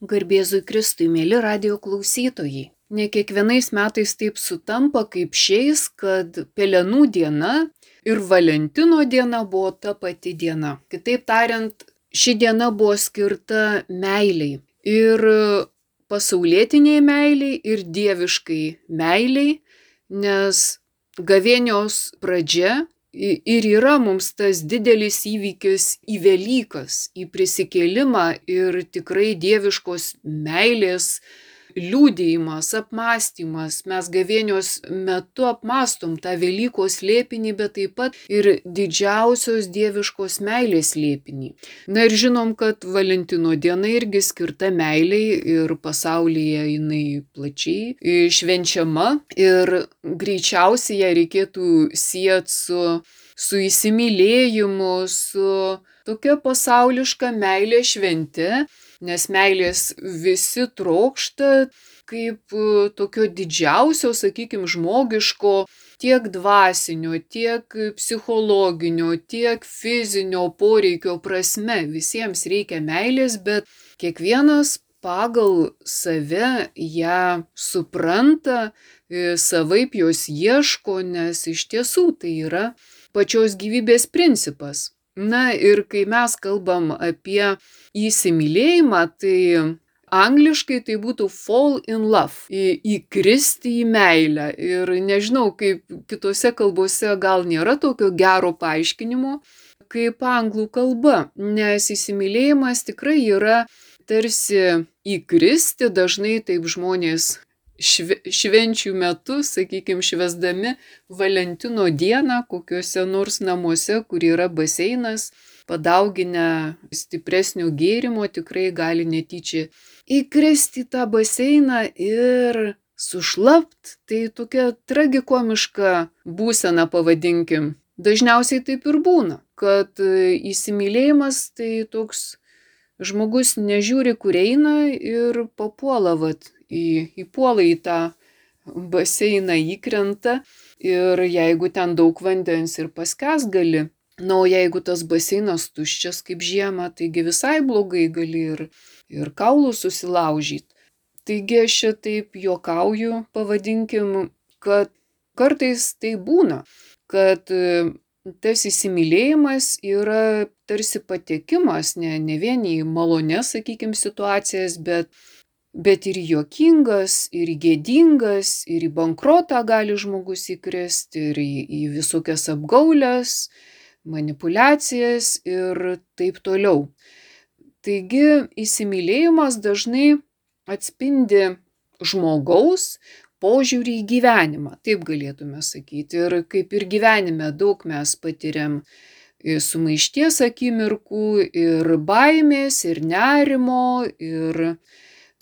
Garbėzui Kristui, mėly radio klausytojai. Ne kiekvienais metais taip sutampa kaip šiais, kad Pelenų diena ir Valentino diena buvo ta pati diena. Kitaip tariant, ši diena buvo skirta meiliai. Ir pasaulietiniai meiliai, ir dieviškai meiliai, nes gavėnios pradžia ir yra mums tas didelis įvykis į Velykas, į prisikėlimą ir tikrai dieviškos meilės liūdėjimas, apmąstymas. Mes gavėnios metu apmastom tą Velykos slėpinį, bet taip pat ir didžiausios dieviškos meilės slėpinį. Na ir žinom, kad Valentino diena irgi skirta meiliai ir pasaulyje jinai plačiai švenčiama ir greičiausiai ją reikėtų sieti su, su įsimylėjimu, su tokia pasauliška meilė švente nes meilės visi trokšta kaip e, tokio didžiausio, sakykime, žmogiško tiek dvasinio, tiek psichologinio, tiek fizinio poreikio prasme. Visiems reikia meilės, bet kiekvienas pagal save ją supranta, e, savaip jos ieško, nes iš tiesų tai yra pačios gyvybės principas. Na ir kai mes kalbam apie įsimylėjimą, tai angliškai tai būtų fall in love, į, įkristi į meilę. Ir nežinau, kaip kitose kalbose gal nėra tokio gero paaiškinimo kaip anglų kalba, nes įsimylėjimas tikrai yra tarsi įkristi, dažnai taip žmonės šve, švenčių metu, sakykime, švesdami Valentino dieną kokiuose nors namuose, kur yra baseinas, padauginę stipresnio gėrimo tikrai gali netyčia įkristi į tą baseiną ir sušlapt. Tai tokia tragikomiška būsena, pavadinkim. Dažniausiai taip ir būna, kad įsimylėjimas tai toks žmogus nežiūri, kur eina ir papuola vat į, įpuola į tą baseiną įkrenta ir jeigu ten daug vandens ir paskes gali. Na, o jeigu tas baseinas tuščias kaip žiemą, taigi visai blogai gali ir, ir kaulų susilaužyti. Taigi aš taip juokauju, pavadinkim, kad kartais tai būna, kad e, tas įsimylėjimas yra tarsi patekimas ne, ne vien į malonės, sakykime, situacijas, bet bet ir juokingas, ir gėdingas, ir į bankrotą gali žmogus įkrist, ir į, į visokias apgaulės, manipulacijas ir taip toliau. Taigi įsimylėjimas dažnai atspindi žmogaus požiūrį į gyvenimą, taip galėtume sakyti. Ir kaip ir gyvenime daug mes patiriam sumaišties akimirkų, ir baimės, ir nerimo, ir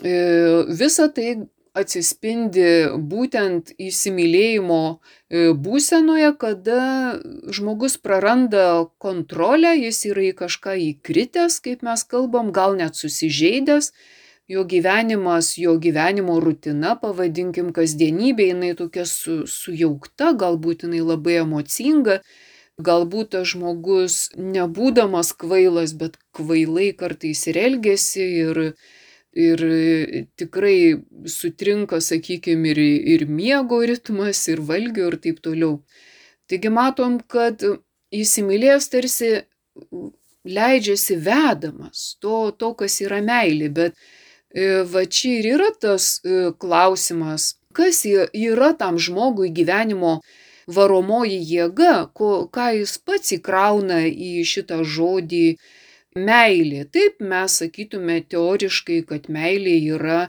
visa tai atsispindi būtent įsimylėjimo e, būsenoje, kada žmogus praranda kontrolę, jis yra į kažką įkritęs, kaip mes kalbam, gal net susižeidęs, jo gyvenimas, jo gyvenimo rutina, pavadinkim kasdienybė, jinai tokia su, sujaukta, galbūt jinai labai emocinga, galbūt tas žmogus nebūdamas kvailas, bet kvailai kartais ir elgesi ir, ir tikrai sutrinka, sakykime, ir, ir miego ritmas, ir valgio ir taip toliau. Taigi matom, kad įsimylėjęs tarsi leidžiasi vedamas to, to kas yra meilė, bet e, va čia ir yra tas e, klausimas, kas yra tam žmogui gyvenimo varomoji jėga, ko, ką jis pats įkrauna į šitą žodį meilė. Taip mes sakytume teoriškai, kad meilė yra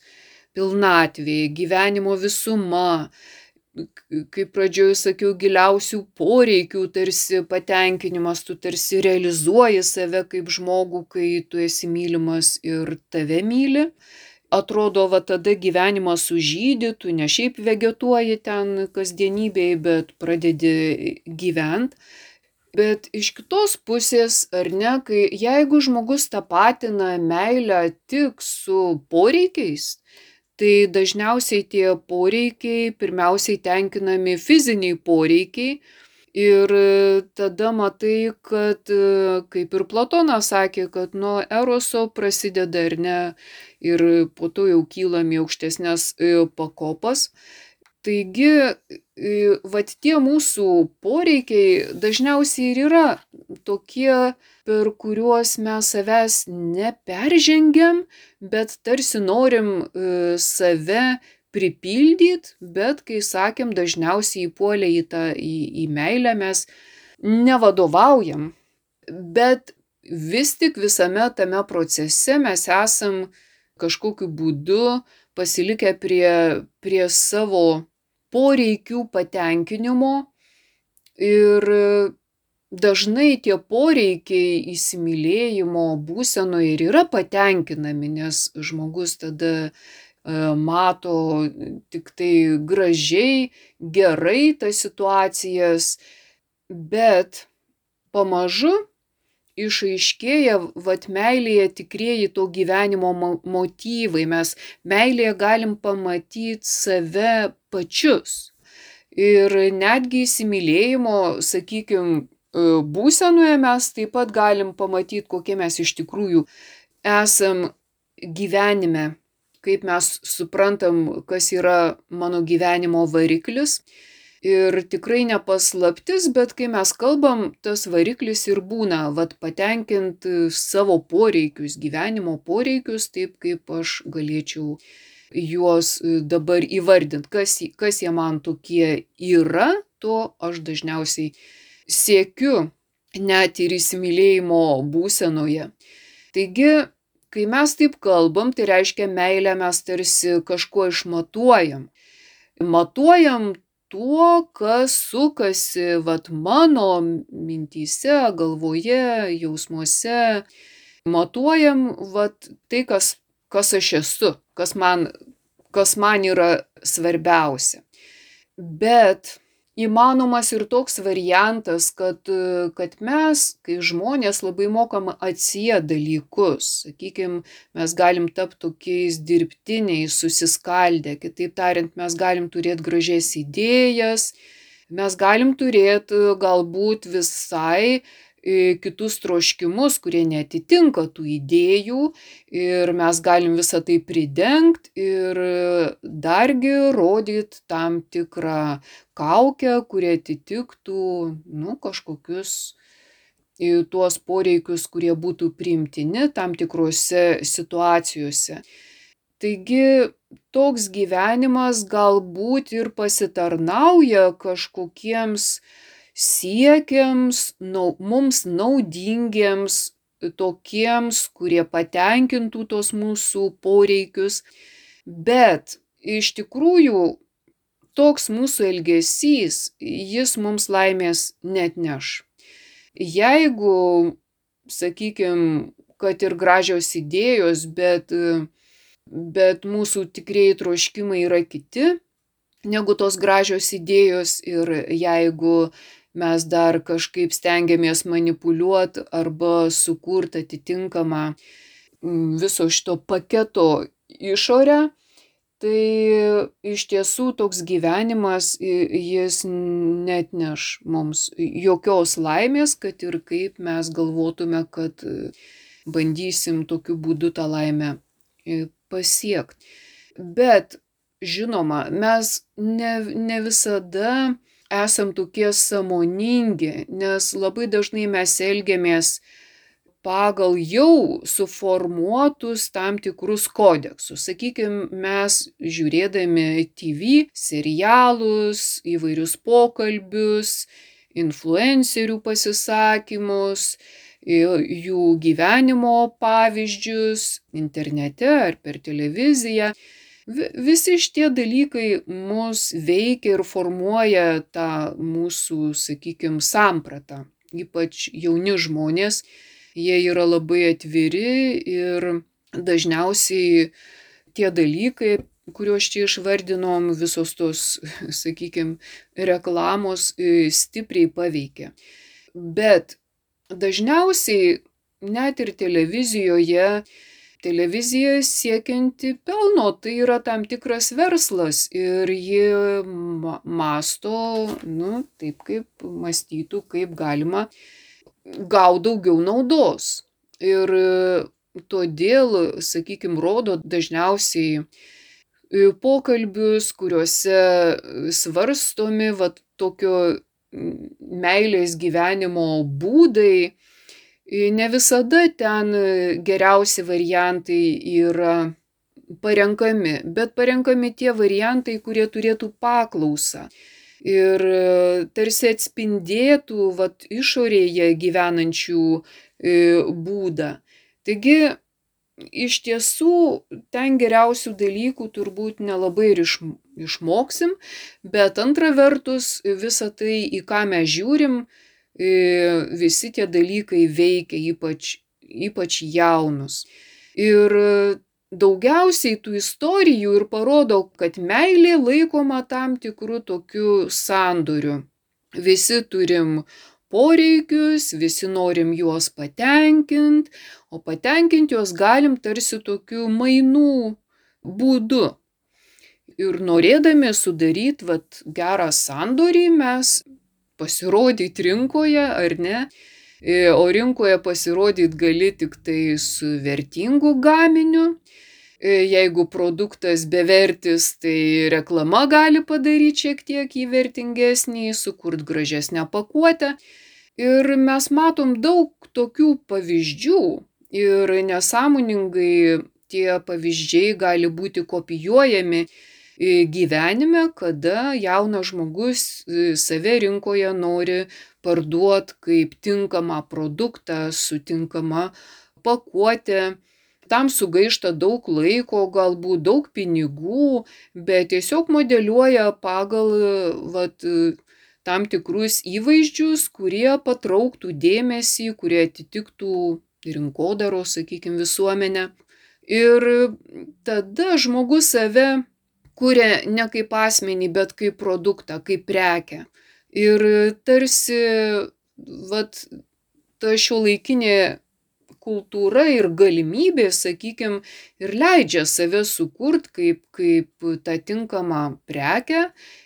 pilnatvė, gyvenimo visuma, kaip pradžioje sakiau, giliausių poreikių tarsi patenkinimas, tu tarsi realizuoji save kaip žmogų, kai tu esi mylimas ir tave myli. Atrodo, va tada gyvenimas sužydė, tu ne šiaip vegetuoji ten kasdienybėje, bet pradedi gyventi. Bet iš kitos pusės, ar ne, kai jeigu žmogus tapatina meilę tik su poreikiais, tai dažniausiai tie poreikiai pirmiausiai tenkinami fiziniai poreikiai Ir tada matai, kad kaip ir Platonas sakė, kad nuo eroso prasideda ar ne ir po to jau kylam į aukštesnės pakopas. Taigi, vat tie mūsų poreikiai dažniausiai ir yra tokie, per kuriuos mes savęs neperžengiam, bet tarsi norim save pripildyt, bet kai sakėm, dažniausiai įpuolę į tą į, į meilę mes nevadovaujam. Bet vis tik visame tame procese mes esam kažkokiu būdu pasilikę prie, prie savo poreikių patenkinimo ir dažnai tie poreikiai įsimylėjimo būsenoje ir yra patenkinami, nes žmogus tada e, mato tik tai gražiai, gerai tas situacijas, bet pamažu išaiškėja vat meilėje tikrieji to gyvenimo motyvai. Mes meilėje galim pamatyti save pačius. Ir netgi įsimylėjimo, sakykime, būsenoje mes taip pat galim pamatyti, kokie mes iš tikrųjų esam gyvenime, kaip mes suprantam, kas yra mano gyvenimo variklis. Ir tikrai nepaslaptis, bet kai mes kalbam, tas variklis ir būna, vad patenkint savo poreikius, gyvenimo poreikius, taip kaip aš galėčiau juos dabar įvardinti, kas, kas jie man tokie yra, to aš dažniausiai siekiu net ir įsimylėjimo būsenoje. Taigi, kai mes taip kalbam, tai reiškia meilę mes tarsi kažkuo išmatuojam. Matuojam tuo, kas sukasi vat mano mintyse, galvoje, jausmuose. Matuojam vat tai, kas, kas aš esu, kas man, kas man yra svarbiausia. Bet įmanomas ir toks variantas, kad, kad mes, kai žmonės labai mokam atsiet dalykus, sakykime, mes galim tapti tokiais dirbtiniais, susiskaldę, kitaip tariant, mes galim turėti gražias idėjas, mes galim turėti galbūt visai kitus troškimus, kurie netitinka tų idėjų ir mes galim visą tai pridengti ir dargi rodyti tam tikrą kaukę, kurie atitiktų, nu, kažkokius tuos poreikius, kurie būtų priimtini tam tikrose situacijose. Taigi toks gyvenimas galbūt ir pasitarnauja kažkokiems siekiams, nau, mums naudingiems, tokiems, kurie patenkintų tos mūsų poreikius. Bet iš tikrųjų toks mūsų elgesys, jis mums laimės net neš. Jeigu, sakykime, kad ir gražios idėjos, bet, bet mūsų tikrieji troškimai yra kiti negu tos gražios idėjos ir jeigu mes dar kažkaip stengiamės manipuliuot arba sukurt atitinkamą mm, viso šito paketo išorę, tai iš tiesų toks gyvenimas jis net neš mums jokios laimės, kad ir kaip mes galvotume, kad bandysim tokiu būdu tą laimę pasiekti. Bet žinoma, mes ne, ne visada esam tokie sąmoningi, nes labai dažnai mes elgiamės pagal jau suformuotus tam tikrus kodeksus. Sakykime, mes žiūrėdami TV, serialus, įvairius pokalbius, influencerių pasisakymus, jų gyvenimo pavyzdžius internete ar per televiziją, Visi šitie dalykai mus veikia ir formuoja tą mūsų, sakykime, sampratą. Ypač jauni žmonės, jie yra labai atviri ir dažniausiai tie dalykai, kuriuos čia išvardinom, visos tos, sakykime, reklamos e, stipriai paveikia. Bet dažniausiai net ir televizijoje televizija siekianti pelno, tai yra tam tikras verslas ir ji masto, nu, taip kaip mąstytų, kaip galima gauti daugiau naudos. Ir todėl, sakykime, rodo dažniausiai pokalbius, kuriuose svarstomi vat, tokio meilės gyvenimo būdai, ne visada ten geriausi variantai yra parenkami, bet parenkami tie variantai, kurie turėtų paklausą. Ir tarsi atspindėtų vat, išorėje gyvenančių būdą. Taigi, iš tiesų, ten geriausių dalykų turbūt nelabai ir išmoksim, bet antra vertus, visa tai, į ką mes žiūrim, visi tie dalykai veikia ypač, ypač jaunus. Ir daugiausiai tų istorijų ir parodo, kad meilė laikoma tam tikrų tokių sandorių. Visi turim poreikius, visi norim juos patenkinti, o patenkinti juos galim tarsi tokiu mainų būdu. Ir norėdami sudaryti vat, gerą sandorį, mes pasirodyti rinkoje ar ne. E, o rinkoje pasirodyti gali tik tai su vertingu gaminiu. E, jeigu produktas bevertis, tai reklama gali padaryti šiek tiek jį vertingesnį, sukurti gražesnę pakuotę. Ir mes matom daug tokių pavyzdžių ir nesąmoningai tie pavyzdžiai gali būti kopijuojami gyvenime, kada jaunas žmogus save rinkoje nori parduoti kaip tinkamą produktą su tinkama pakuotė. Tam sugaišta daug laiko, galbūt daug pinigų, bet tiesiog modeliuoja pagal vat, tam tikrus įvaizdžius, kurie patrauktų dėmesį, kurie atitiktų rinkodaro, sakykime, visuomenę. Ir tada žmogus save kuria ne kaip asmenį, bet kaip produktą, kaip prekę. Ir tarsi, vat, ta šio laikinė kultūra ir galimybė, sakykime, ir leidžia save sukurti kaip, kaip tą tinkamą prekę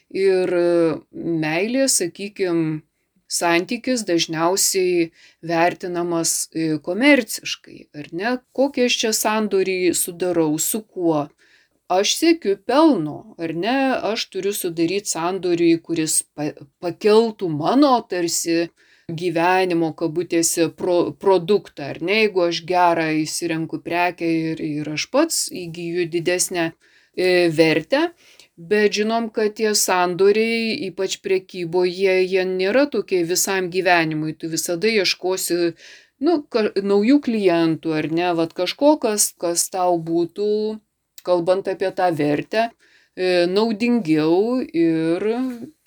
ir meilė, sakykime, santykis dažniausiai vertinamas komerciškai, ar ne? Kokie aš čia sandorį sudarau, su kuo, aš siekiu pelno, ar ne, aš turiu sudaryti sandorį, kuris pakeltų mano tarsi gyvenimo kabutėse pro, produktą, ar ne, jeigu aš gerą įsirenku prekę ir, ir aš pats įgyju didesnę e, vertę, bet žinom, kad tie sandoriai, ypač priekyboje, jie nėra tokie visam gyvenimui, tu visada ieškosi nu, ka, naujų klientų, ar ne, vad kažko, kas, kas tau būtų kalbant apie tą vertę, e, naudingiau ir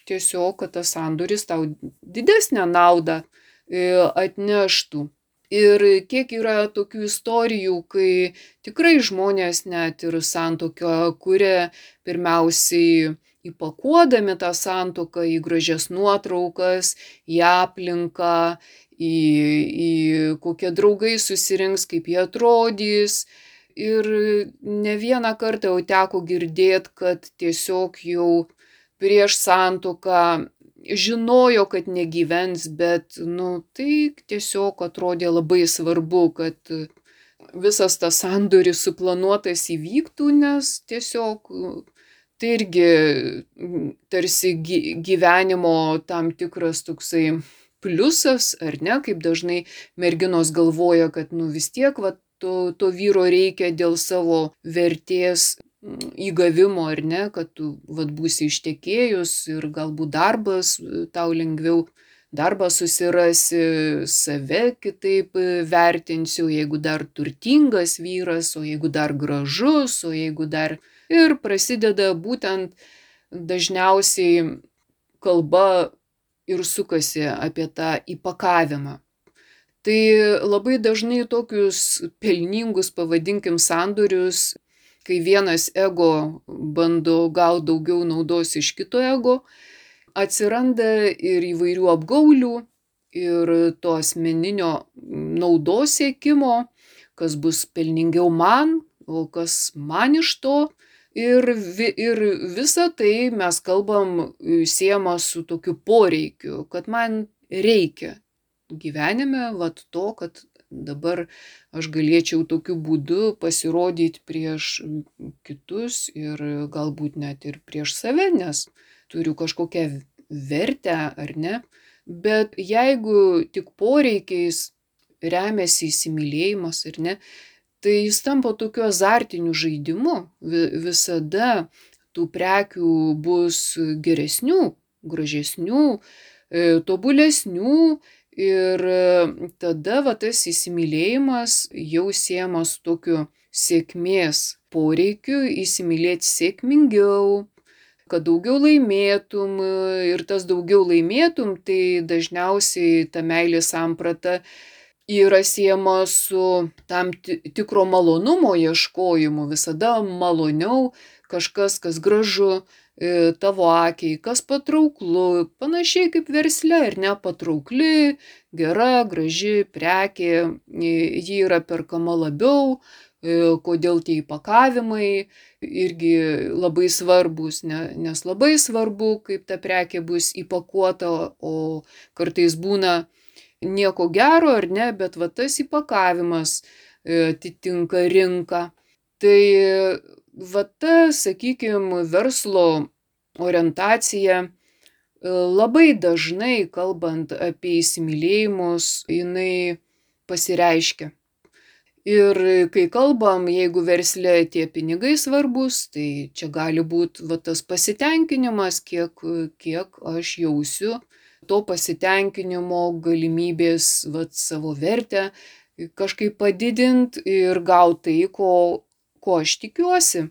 tiesiog, kad tas sandoris tau didesnę naudą e, atneštų. Ir kiek yra tokių istorijų, kai tikrai žmonės net ir santoką kuria pirmiausiai įpakuodami tą santoką į gražias nuotraukas, į aplinką, į, į kokie draugai susirinks, kaip jie atrodys, Ir ne vieną kartą jau teko girdėti, kad tiesiog jau prieš santuoką žinojo, kad negyvens, bet, nu, tai tiesiog atrodė labai svarbu, kad visas tas sandoris suplanuotas įvyktų, nes tiesiog tai irgi tarsi gyvenimo tam tikras toksai pliusas, ar ne, kaip dažnai merginos galvoja, kad, nu, vis tiek, va, to, to vyro reikia dėl savo vertės mm, įgavimo ar ne, kad tu vad būsi ištekėjus ir galbūt darbas e, tau lengviau darbą susirasi, save kitaip e, vertinsiu, jeigu dar turtingas vyras, o jeigu dar gražus, o jeigu dar ir prasideda būtent dažniausiai kalba ir sukasi apie tą įpakavimą. Tai labai dažnai tokius pelningus, pavadinkim, sandorius, kai vienas ego bando gauti daugiau naudos iš kito ego, atsiranda ir įvairių apgaulių, ir to asmeninio naudos siekimo, kas bus pelningiau man, o kas man iš to. Ir, vi, ir visa tai mes kalbam siema su tokiu poreikiu, kad man reikia gyvenime, vat to, kad dabar aš galėčiau tokiu būdu pasirodyti prieš kitus ir galbūt net ir prieš save, nes turiu kažkokią vertę ar ne. Bet jeigu tik poreikiais remiasi įsimylėjimas ar ne, tai jis tampa tokiu azartiniu žaidimu. Visada tų prekių bus geresnių, gražesnių, e, tobulesnių ir tada va tas įsimylėjimas jau siemas tokiu sėkmės poreikiu įsimylėti sėkmingiau, kad daugiau laimėtum ir tas daugiau laimėtum, tai dažniausiai ta meilės samprata yra siema su tam tikro malonumo ieškojimu, visada maloniau kažkas, kas gražu e, tavo akiai, kas patrauklu, panašiai kaip versle, ar ne patraukli, gera, graži prekė, ji yra perkama labiau, e, kodėl tie įpakavimai irgi labai svarbus, ne, nes labai svarbu, kaip ta prekė bus įpakuota, o kartais būna nieko gero ar ne, bet va tas įpakavimas e, atitinka rinką. Tai va ta, sakykime, verslo orientacija e, labai dažnai, kalbant apie įsimylėjimus, jinai pasireiškia. Ir kai kalbam, jeigu verslė tie pinigai svarbus, tai čia gali būti va, tas pasitenkinimas, kiek, kiek aš jausiu to pasitenkinimo galimybės vat, savo vertę kažkaip padidinti ir gauti tai, ko, ko aš tikiuosi.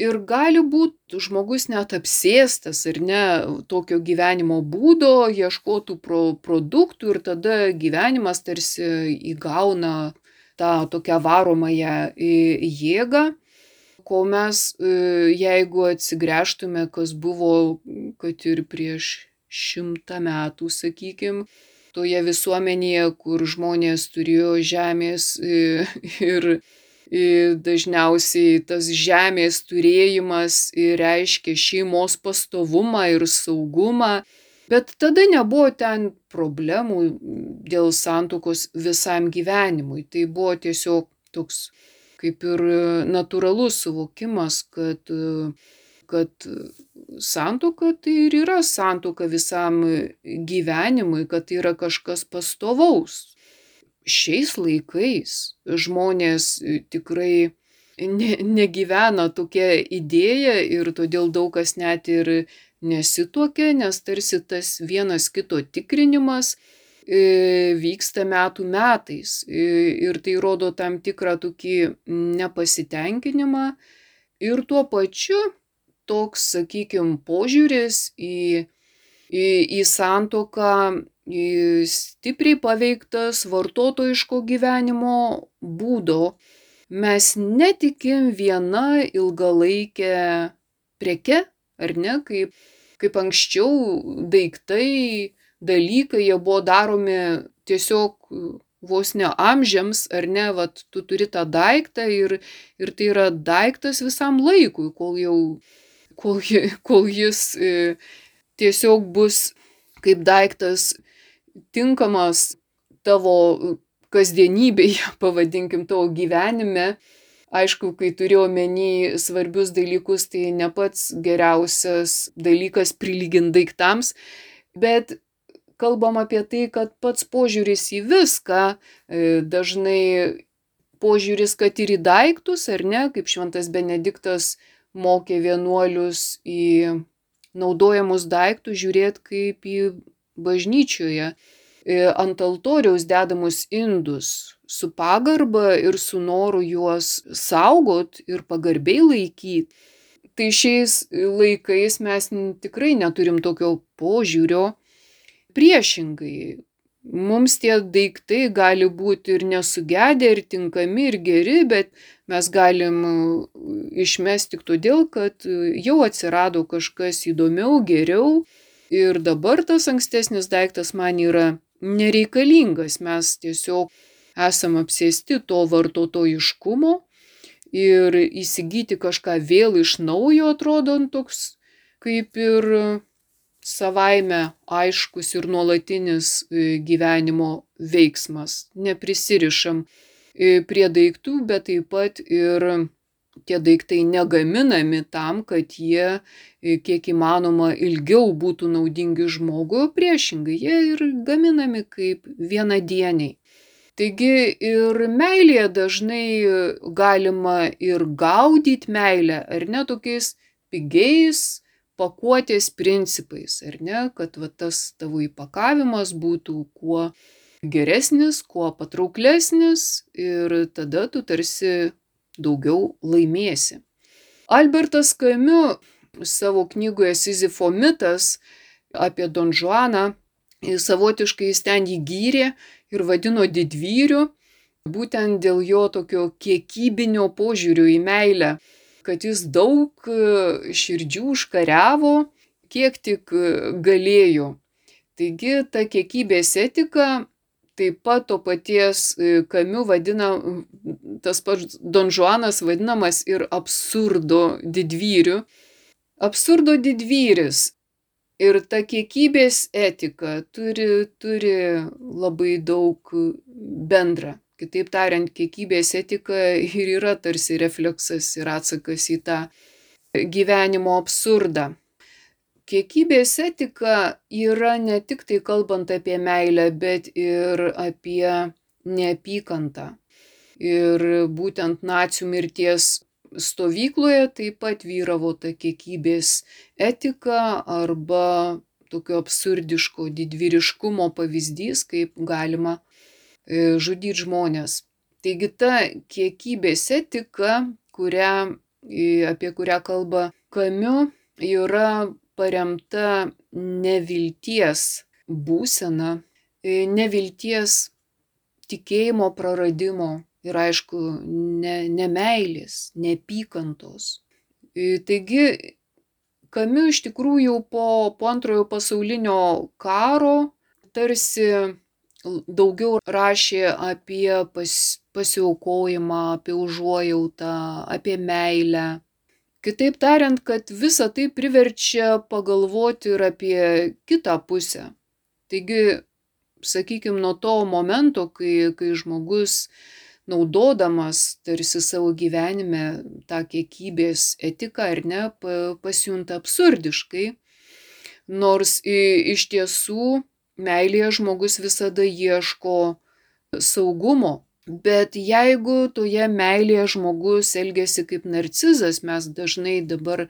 Ir gali būti žmogus net apsėstas ar ne tokio gyvenimo būdo, ieškotų pro, produktų ir tada gyvenimas tarsi įgauna tą tokią varomąją jėgą, ko mes, jeigu atsigręžtume, kas buvo, kad ir prieš šimtą metų, sakykim, toje visuomenėje, kur žmonės turėjo žemės e, ir dažniausiai tas žemės turėjimas reiškia šeimos pastovumą ir saugumą. Bet tada nebuvo ten problemų dėl santokos visam gyvenimui. Tai buvo tiesiog toks kaip ir natūralus suvokimas, kad kad santuoka tai ir yra santuoka visam gyvenimui, kad tai yra kažkas pastovaus. Šiais laikais žmonės tikrai ne, negyvena tokia idėja ir todėl daug kas net ir nesituokia, nes tarsi tas vienas kito tikrinimas e, vyksta metų metais. E, ir tai rodo tam tikrą tokį nepasitenkinimą. Ir tuo pačiu toks, sakykime, požiūris į, į, į santoką stipriai paveiktas vartotojiško gyvenimo būdo. Mes netikim viena ilgalaikė preke, ar ne, kaip, kaip anksčiau daiktai, dalykai, jie buvo daromi tiesiog vos ne amžiams, ar ne, vat, tu turi tą daiktą ir, ir tai yra daiktas visam laikui, kol jau kol, kol jis e, tiesiog bus kaip daiktas tinkamas tavo kasdienybėje, pavadinkim, tavo gyvenime. Aišku, kai turiu omeny svarbius dalykus, tai ne pats geriausias dalykas prilyginti daiktams, bet kalbam apie tai, kad pats požiūris į viską, e, dažnai požiūris, kad ir į daiktus, ar ne, kaip šventas Benediktas mokė vienuolius į naudojamus daiktus žiūrėti kaip į bažnyčioje ant altoriaus dedamus indus su pagarba ir su noru juos saugot ir pagarbiai laikyti. Tai šiais laikais mes tikrai neturim tokio požiūrio. Priešingai, mums tie daiktai gali būti ir nesugedę, ir tinkami, ir geri, bet mes galim išmesti tik todėl, kad jau atsirado kažkas įdomiau, geriau ir dabar tas ankstesnis daiktas man yra nereikalingas. Mes tiesiog esam apsėsti to vartotojiškumo ir įsigyti kažką vėl iš naujo atrodo toks kaip ir savaime aiškus ir nuolatinis e, gyvenimo veiksmas. Neprisirišam e, prie daiktų, bet taip pat ir tie daiktai negaminami tam, kad jie e, kiek įmanoma ilgiau būtų naudingi žmogui, priešingai jie ir gaminami kaip vienadieniai. Taigi ir meilėje dažnai galima ir gaudyti meilę, ar ne tokiais pigiais, pakuotės principais, ar ne, kad va, tas tavo įpakavimas būtų kuo geresnis, kuo patrauklesnis ir tada tu tarsi daugiau laimėsi. Albertas Kamiu savo knygoje Sizifo mitas apie Don Juaną savotiškai jis ten jį gyrė ir vadino didvyriu, būtent dėl jo tokio kiekybinio požiūrio į meilę kad jis daug e, širdžių užkariavo, kiek tik e, galėjo. Taigi ta kiekybės etika taip pat to paties Kamiu e, vadina, tas pats Don Juanas vadinamas ir absurdo didvyriu. Absurdo didvyris ir ta kiekybės etika turi, turi labai daug bendra. Kitaip tariant, kiekybės etika ir yra tarsi refleksas ir atsakas į tą gyvenimo absurdą. Kiekybės etika yra ne tik tai kalbant apie meilę, bet ir apie neapykantą. Ir būtent nacijų mirties stovykloje taip pat vyravo ta kiekybės etika arba tokio absurdiško didvyriškumo pavyzdys, kaip galima E, žudyti žmonės. Taigi ta kiekybės etika, kurią, apie kurią kalba Kamiu, yra paremta nevilties būsena, e, nevilties tikėjimo praradimo ir aišku, ne, nemailės, neapykantos. E, taigi, Kamiu iš tikrųjų po, po antrojo pasaulinio karo tarsi daugiau rašė apie pas, pasiaukojimą, apie užuojautą, apie meilę. Kitaip tariant, kad visa tai priverčia pagalvoti ir apie kitą pusę. Taigi, sakykime, nuo to momento, kai, kai žmogus naudodamas tarsi savo gyvenime tą kiekybės etiką ar ne, pasijunta absurdiškai, nors iš tiesų meilėje žmogus visada ieško saugumo. Bet jeigu toje meilėje žmogus elgesi kaip narcizas, mes dažnai dabar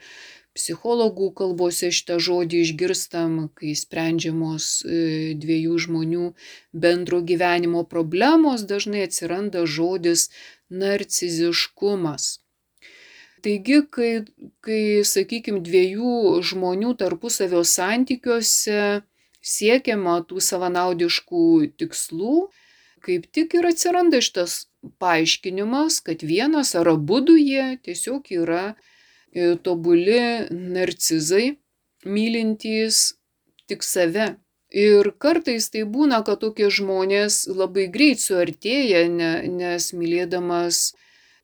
psichologų kalbose šitą žodį išgirstam, kai sprendžiamos e, dviejų žmonių bendro gyvenimo problemos, dažnai atsiranda žodis narciziškumas. Taigi, kai, kai sakykime, dviejų žmonių tarpusavio santykiuose siekiama tų savanaudiškų tikslų, kaip tik ir atsiranda šitas paaiškinimas, kad vienas ar abu jie tiesiog yra tobuli narcizai, mylintys tik save. Ir kartais tai būna, kad tokie žmonės labai greit suartėja, ne, nes mylėdamas,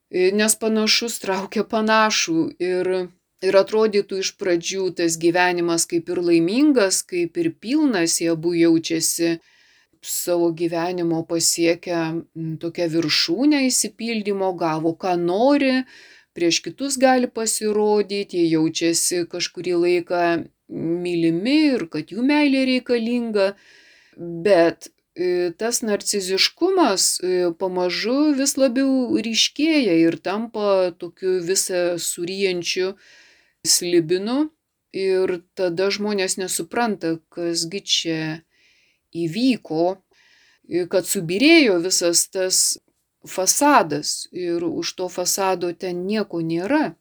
e, nes panašus traukia panašų. Ir Ir atrodytų iš pradžių tas gyvenimas kaip ir laimingas, kaip ir pilnas, jie abu jaučiasi savo gyvenimo pasiekę tokią viršūnę įsipildymo, gavo ką nori, prieš kitus gali pasirodyti, jaučiasi kažkurį laiką mylimi ir kad jų meilė reikalinga, bet e, tas narciziškumas e, pamažu vis labiau ryškėja ir tampa tokiu visą suryjančiu slibinu ir tada žmonės nesupranta, kasgi čia įvyko, kad subirėjo visas tas fasadas ir už to fasado ten nieko nėra.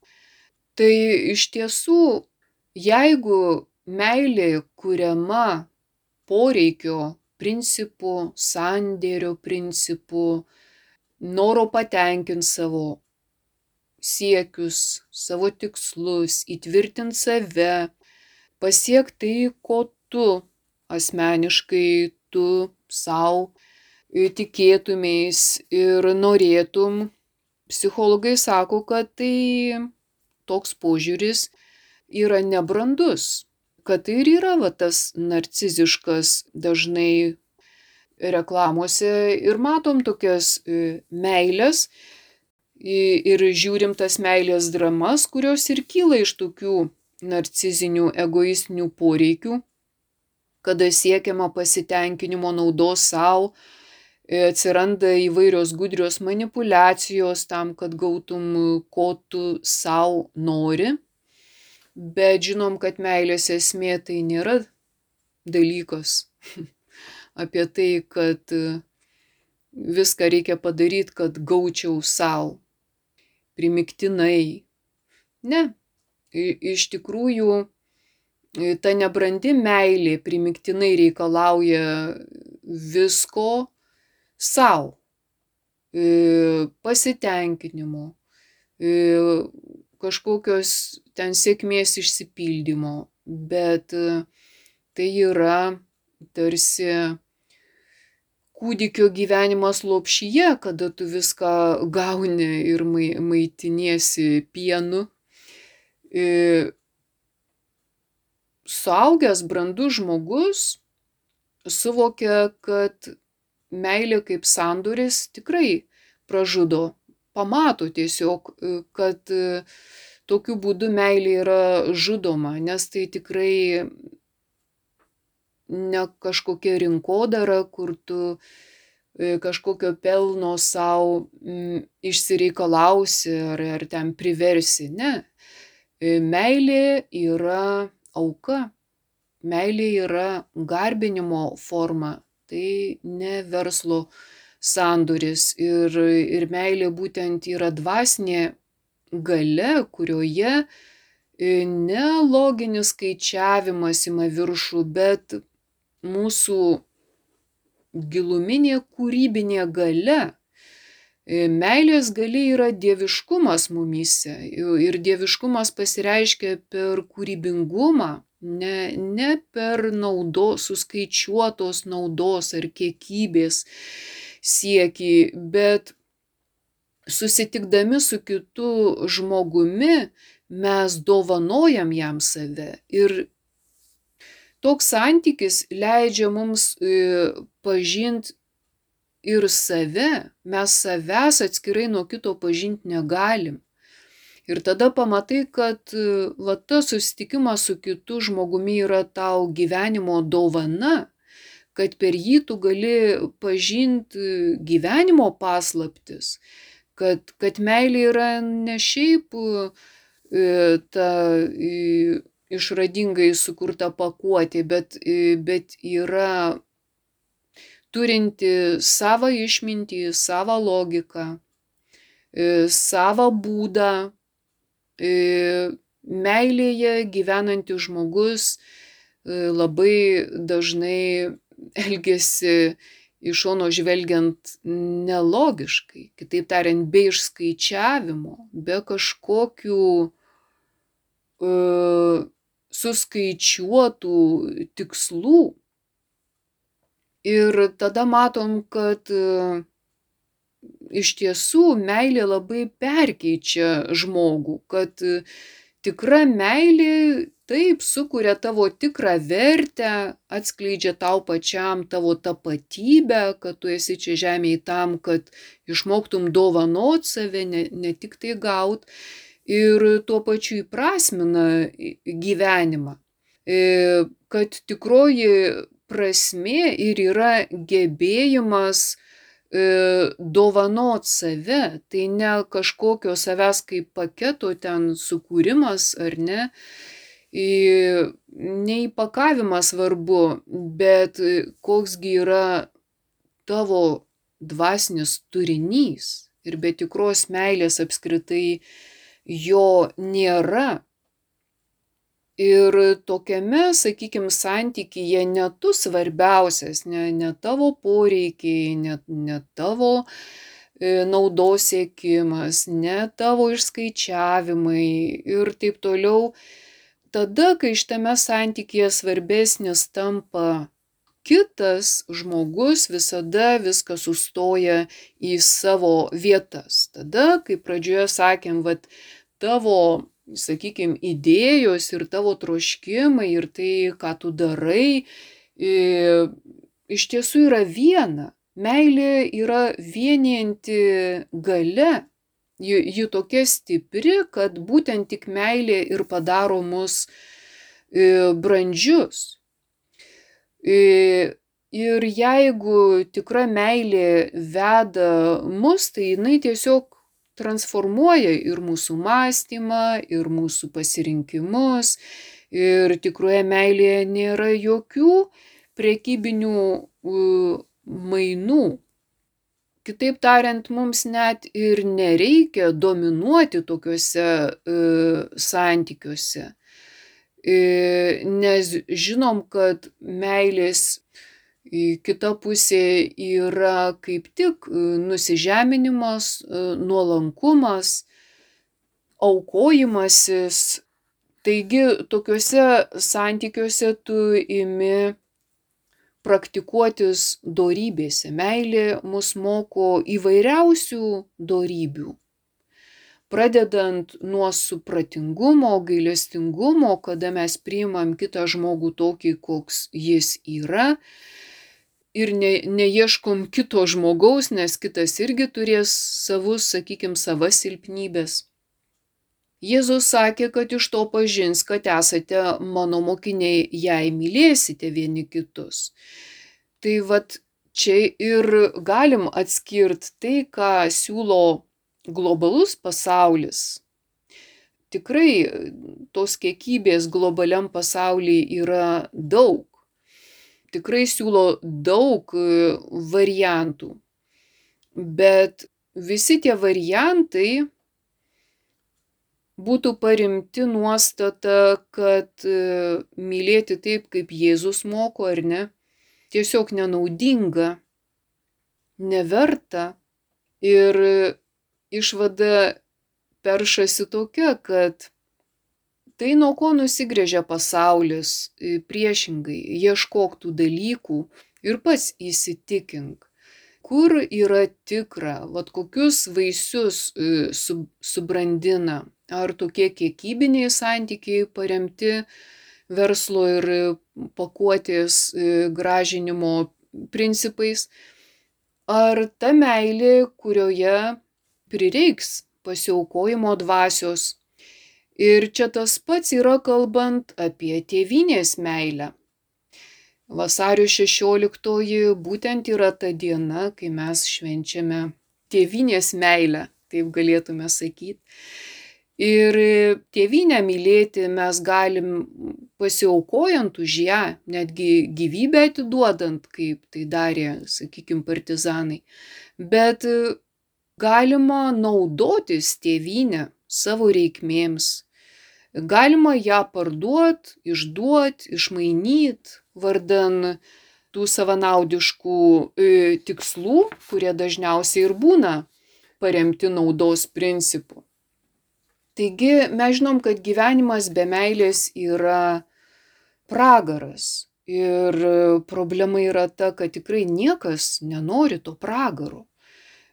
Tai iš tiesų, jeigu meilė kuriama poreikio principų, sandėrio principų, noro patenkinti savo siekius, savo tikslus, įtvirtinti save, pasiekti tai, ko tu asmeniškai tu savo tikėtumės ir norėtum, psichologai sako, kad tai toks požiūris yra nebrandus, kad tai ir yra va, tas narciziškas dažnai reklamose ir matom tokias e, meilės. Ir žiūrim tas meilės dramas, kurios ir kyla iš tokių narcizinių egoistinių poreikių, kada siekiama pasitenkinimo naudos savo, e, atsiranda įvairios gudrios manipulacijos tam, kad gautum, ko tu savo nori. Bet žinom, kad meilės esmė tai nėra dalykas apie tai, kad viską reikia padaryti, kad gaučiau savo. Primiktinai. Ne. Iš tikrųjų, ta nebrandi meilė primiktinai reikalauja visko savo. Pasitenkinimo, kažkokios ten sėkmės išsipildymo, bet tai yra tarsi kūdikio gyvenimas lopšyje, kada tu viską gauni ir maitiniesi pienu. Suaugęs brandus žmogus suvokia, kad meilė kaip sandoris tikrai pražudo, pamato tiesiog, kad tokiu būdu meilė yra žudoma, nes tai tikrai ne kažkokia rinkodara, kur tu kažkokio pelno savo išsireikalausi ar, ar ten priversi. Ne. Meilė yra auka, meilė yra garbinimo forma, tai ne verslo sandoris. Ir, ir meilė būtent yra dvasinė gale, kurioje ne loginis skaičiavimas ima viršų, bet mūsų giluminė kūrybinė gale. Meilės gali yra dieviškumas mumyse. Ir dieviškumas pasireiškia per kūrybingumą, ne, ne per naudos, suskaičiuotos naudos ar kiekybės siekį, bet susitikdami su kitu žmogumi mes dovanojam jam save. Ir toks santykis leidžia mums pažinti ir save, mes savęs atskirai nuo kito pažinti negalim. Ir tada pamatai, kad va tas susitikimas su kitu žmogumi yra tau gyvenimo dovana, kad per jį tu gali pažinti gyvenimo paslaptis, kad, kad meilė yra ne šiaip ta išradingai sukurta pakuotė, bet, bet yra turinti savo išmintį, savo logiką, savo būdą. Meilėje gyvenantis žmogus labai dažnai elgesi iš šono žvelgiant nelogiškai, kitaip tariant, be išskaičiavimo, be kažkokių uh, suskaičiuotų tikslų. Ir tada matom, kad iš tiesų meilė labai perkeičia žmogų, kad tikra meilė taip sukuria tavo tikrą vertę, atskleidžia tau pačiam tavo tapatybę, kad tu esi čia žemėje tam, kad išmoktum dovanot save, ne, ne tik tai gaut ir tuo pačiu įprasmina gyvenimą. Kad tikroji prasme ir yra gebėjimas dovanot save, tai ne kažkokio savęs kaip paketo ten sukūrimas ar ne, neįpakavimas svarbu, bet koksgi yra tavo dvasinis turinys. Ir be tikros meilės apskritai jo nėra. Ir tokiame, sakykime, santykyje ne tu svarbiausias, ne, ne tavo poreikiai, ne, ne tavo e, naudos siekimas, ne tavo išskaičiavimai ir taip toliau. Tada, kai šitame santykyje svarbesnis tampa kitas žmogus visada viską sustoja į savo vietas. Tada, kaip pradžioje sakėm, vat, tavo, sakykime, idėjos ir tavo troškimai ir tai, ką tu darai, iš tiesų yra viena. Meilė yra vienijanti gale. Ji, ji tokia stipri, kad būtent tik meilė ir padaro mus brandžius. Ir jeigu tikra meilė veda mus, tai jinai tiesiog transformuoja ir mūsų mąstymą, ir mūsų pasirinkimus. Ir tikroje meilėje nėra jokių prekybinių mainų. Kitaip tariant, mums net ir nereikia dominuoti tokiuose e, santykiuose, e, nes žinom, kad meilės kita pusė yra kaip tik nusižeminimas, nuolankumas, aukojimasis. Taigi tokiuose santykiuose tu imi praktikuotis dorybėse. Meilė mus moko įvairiausių dorybių. Pradedant nuo supratingumo, gailestingumo, kada mes priimam kitą žmogų tokį, koks jis yra, ir ne, neieškom kito žmogaus, nes kitas irgi turės savus, sakykime, savas silpnybės. Jėzus sakė, kad iš to pažins, kad esate mano mokiniai, jei mylėsite vieni kitus. Tai vad čia ir galim atskirti tai, ką siūlo globalus pasaulis. Tikrai tos kiekybės globaliam pasaulyje yra daug. Tikrai siūlo daug variantų. Bet visi tie variantai būtų paremti nuostata, kad e, mylėti taip, kaip Jėzus moko ar ne, tiesiog nenaudinga, neverta. Ir išvada peršasi tokia, kad tai nuo ko nusigrėžia pasaulis, e, priešingai, ieškok tų dalykų ir pats įsitikink kur yra tikra, vad kokius vaisius e, subrandina ar tokie kiekybiniai santykiai paremti verslo ir pakuotės e, gražinimo principais, ar ta meilė, kurioje prireiks pasiaukojimo dvasios. Ir čia tas pats yra kalbant apie tėvinės meilę. Vasario 16 būtent yra ta diena, kai mes švenčiame tėvinės meilę, taip galėtume sakyti. Ir tėvynę mylėti mes galim pasiaukojant už ją, netgi gyvybę atiduodant, kaip tai darė, sakykime, partizanai. Bet galima naudotis tėvynę savo reikmėms. Galima ją parduot, išduot, išmainyti vardan tų savanaudiškų e, tikslų, kurie dažniausiai ir būna paremti naudos principu. Taigi mes žinom, kad gyvenimas be meilės yra pragaras. Ir problema yra ta, kad tikrai niekas nenori to pragaro.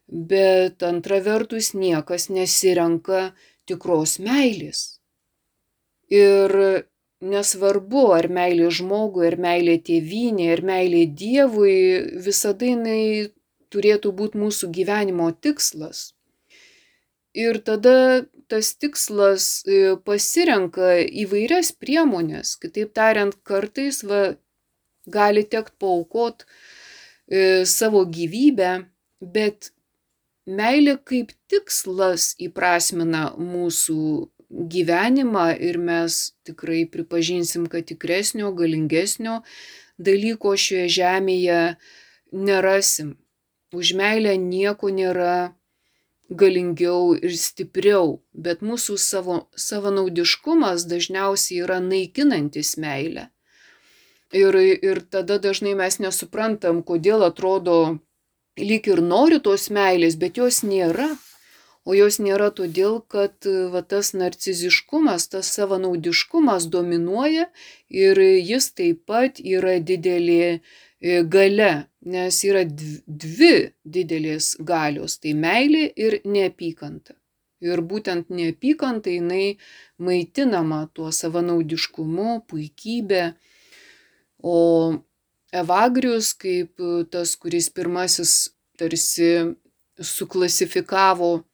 Bet antra vertus niekas nesirenka tikros meilės. Ir nesvarbu, ar meilė žmogui, ar meilė tėvynė, ar meilė Dievui, visada jinai turėtų būti mūsų gyvenimo tikslas. Ir tada tas tikslas e, pasirenka įvairias priemonės. Kitaip tariant, kartais va, gali tekt paukot e, savo gyvybę, bet meilė kaip tikslas įprasmina mūsų gyvenimą ir mes tikrai pripažinsim, kad tikresnio, galingesnio dalyko šioje žemėje nerasim. Už meilę nieko nėra galingiau ir stipriau, bet mūsų savo, savanaudiškumas dažniausiai yra naikinantis meilę. Ir, ir tada dažnai mes nesuprantam, kodėl atrodo lyg ir nori tos meilės, bet jos nėra. O jos nėra todėl, kad va, tas narciziškumas, tas savanaudiškumas dominuoja ir jis taip pat yra didelė e, gale, nes yra dvi didelės galios - tai meilė ir neapykanta. Ir būtent neapykanta jinai maitinama tuo savanaudiškumu, puikybė. O Evagrius kaip tas, kuris pirmasis tarsi suklasifikavo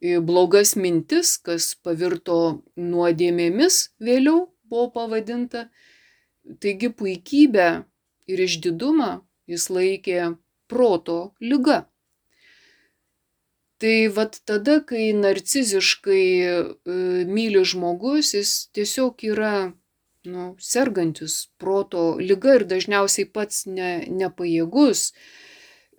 blogas mintis, kas pavirto nuodėmėmis vėliau buvo pavadinta. Taigi puikybę ir išdidumą jis laikė proto lyga. Tai vad tada, kai narciziškai e, myli žmogus, jis tiesiog yra nu, sergantis proto lyga ir dažniausiai pats ne, nepajėgus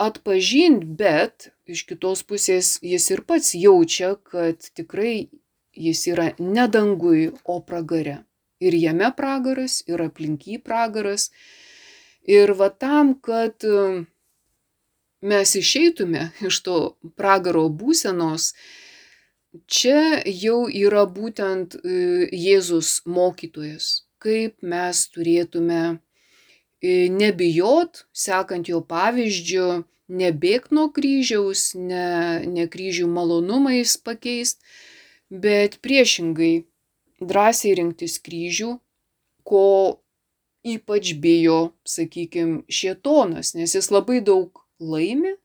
atpažinti, bet iš kitos pusės jis ir pats jaučia, kad tikrai jis yra ne dangui, o pragare. Ir jame pragaras, ir aplink jį pragaras. Ir va tam, kad mes išeitume iš to pragaro būsenos, čia jau yra būtent e, Jėzus mokytojas, kaip mes turėtume e, nebijot, sekant jo pavyzdžiu, nebėgt nuo kryžiaus, ne, ne kryžių malonumais pakeist, bet priešingai drąsiai rinktis kryžių, ko ypač bijo, sakykime, šietonas, nes jis labai daug laimi,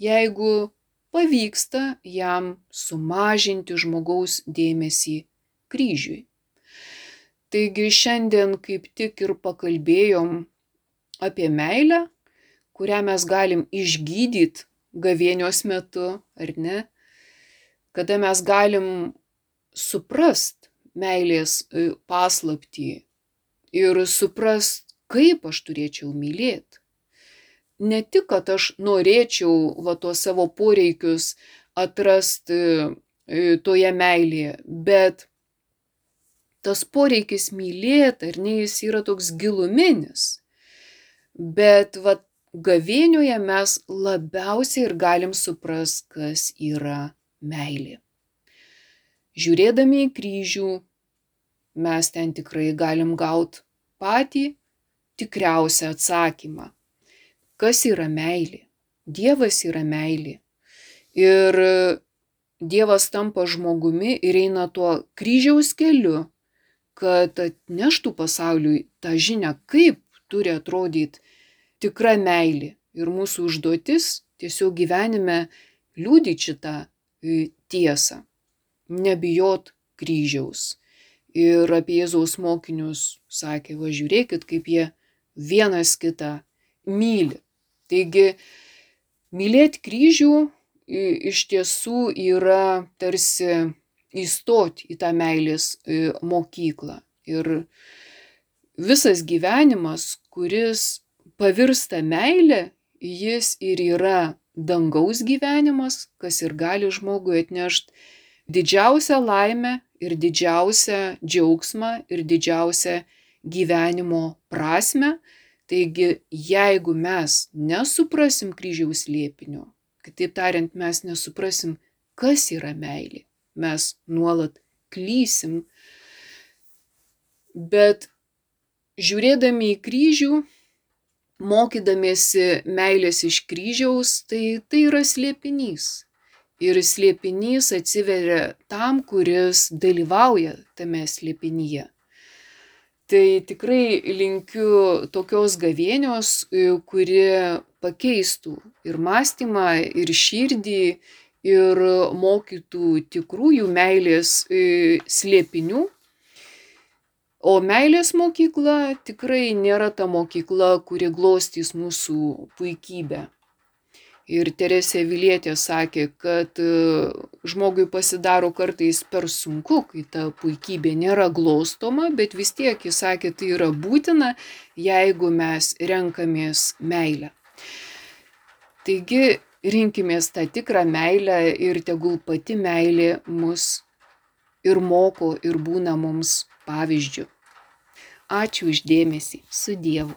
jeigu pavyksta jam sumažinti žmogaus dėmesį kryžiui. Taigi šiandien kaip tik ir pakalbėjom apie meilę, kurią mes galim išgydyti gavėnios metu, ar ne? Kada mes galim suprast meilės e, paslaptį ir suprast, kaip aš turėčiau mylėti ne tik, kad aš norėčiau va tuos savo poreikius atrasti e, toje meilėje, bet tas poreikis mylėti, ar ne, jis yra toks giluminis. Bet va gavėnioje mes labiausiai ir galim suprast, kas yra meilė. Žiūrėdami į kryžių, mes ten tikrai galim gauti patį tikriausią atsakymą kas yra meilė. Dievas yra meilė. Ir Dievas tampa žmogumi ir eina tuo kryžiaus keliu, kad atneštų pasauliui tą žinią, kaip turi atrodyti tikra meilė. Ir mūsų užduotis tiesiog gyvenime liūdyti šitą e, tiesą. Nebijot kryžiaus. Ir apie Jėzaus mokinius sakė, va žiūrėkit, kaip jie vienas kitą myli. Taigi, mylėti kryžių iš tiesų yra tarsi įstoti į tą meilės mokyklą. Ir visas gyvenimas, kuris pavirsta meilė, jis ir yra dangaus gyvenimas, kas ir gali žmogui atnešti didžiausią laimę ir didžiausią džiaugsmą ir didžiausią gyvenimo prasme Taigi, jeigu mes nesuprasim kryžiaus liepinio, kitaip tariant, mes nesuprasim, kas yra meilė, mes nuolat klysim, bet žiūrėdami į kryžių, mokydamiesi meilės iš kryžiaus, tai tai yra slėpinys. Ir slėpinys atsiveria tam, kuris dalyvauja tame slėpinyje. Tai tikrai linkiu tokios gavėnios, e, kuri pakeistų ir mąstymą, ir širdį, ir mokytų tikrųjų meilės e, slėpinių. O meilės mokykla tikrai nėra ta mokykla, kuri glostys mūsų puikybę. Ir Teresė Vilietė sakė, kad e, žmogui pasidaro kartais per sunku, kai ta puikybė nėra glostoma, bet vis tiek jis sakė, tai yra būtina, jeigu mes renkamės meilę. Taigi rinkimės tą tikrą meilę ir tegul pati meilė mus ir moko ir būna mums pavyzdžių. Ačiū uždėmesį. Su Dievu.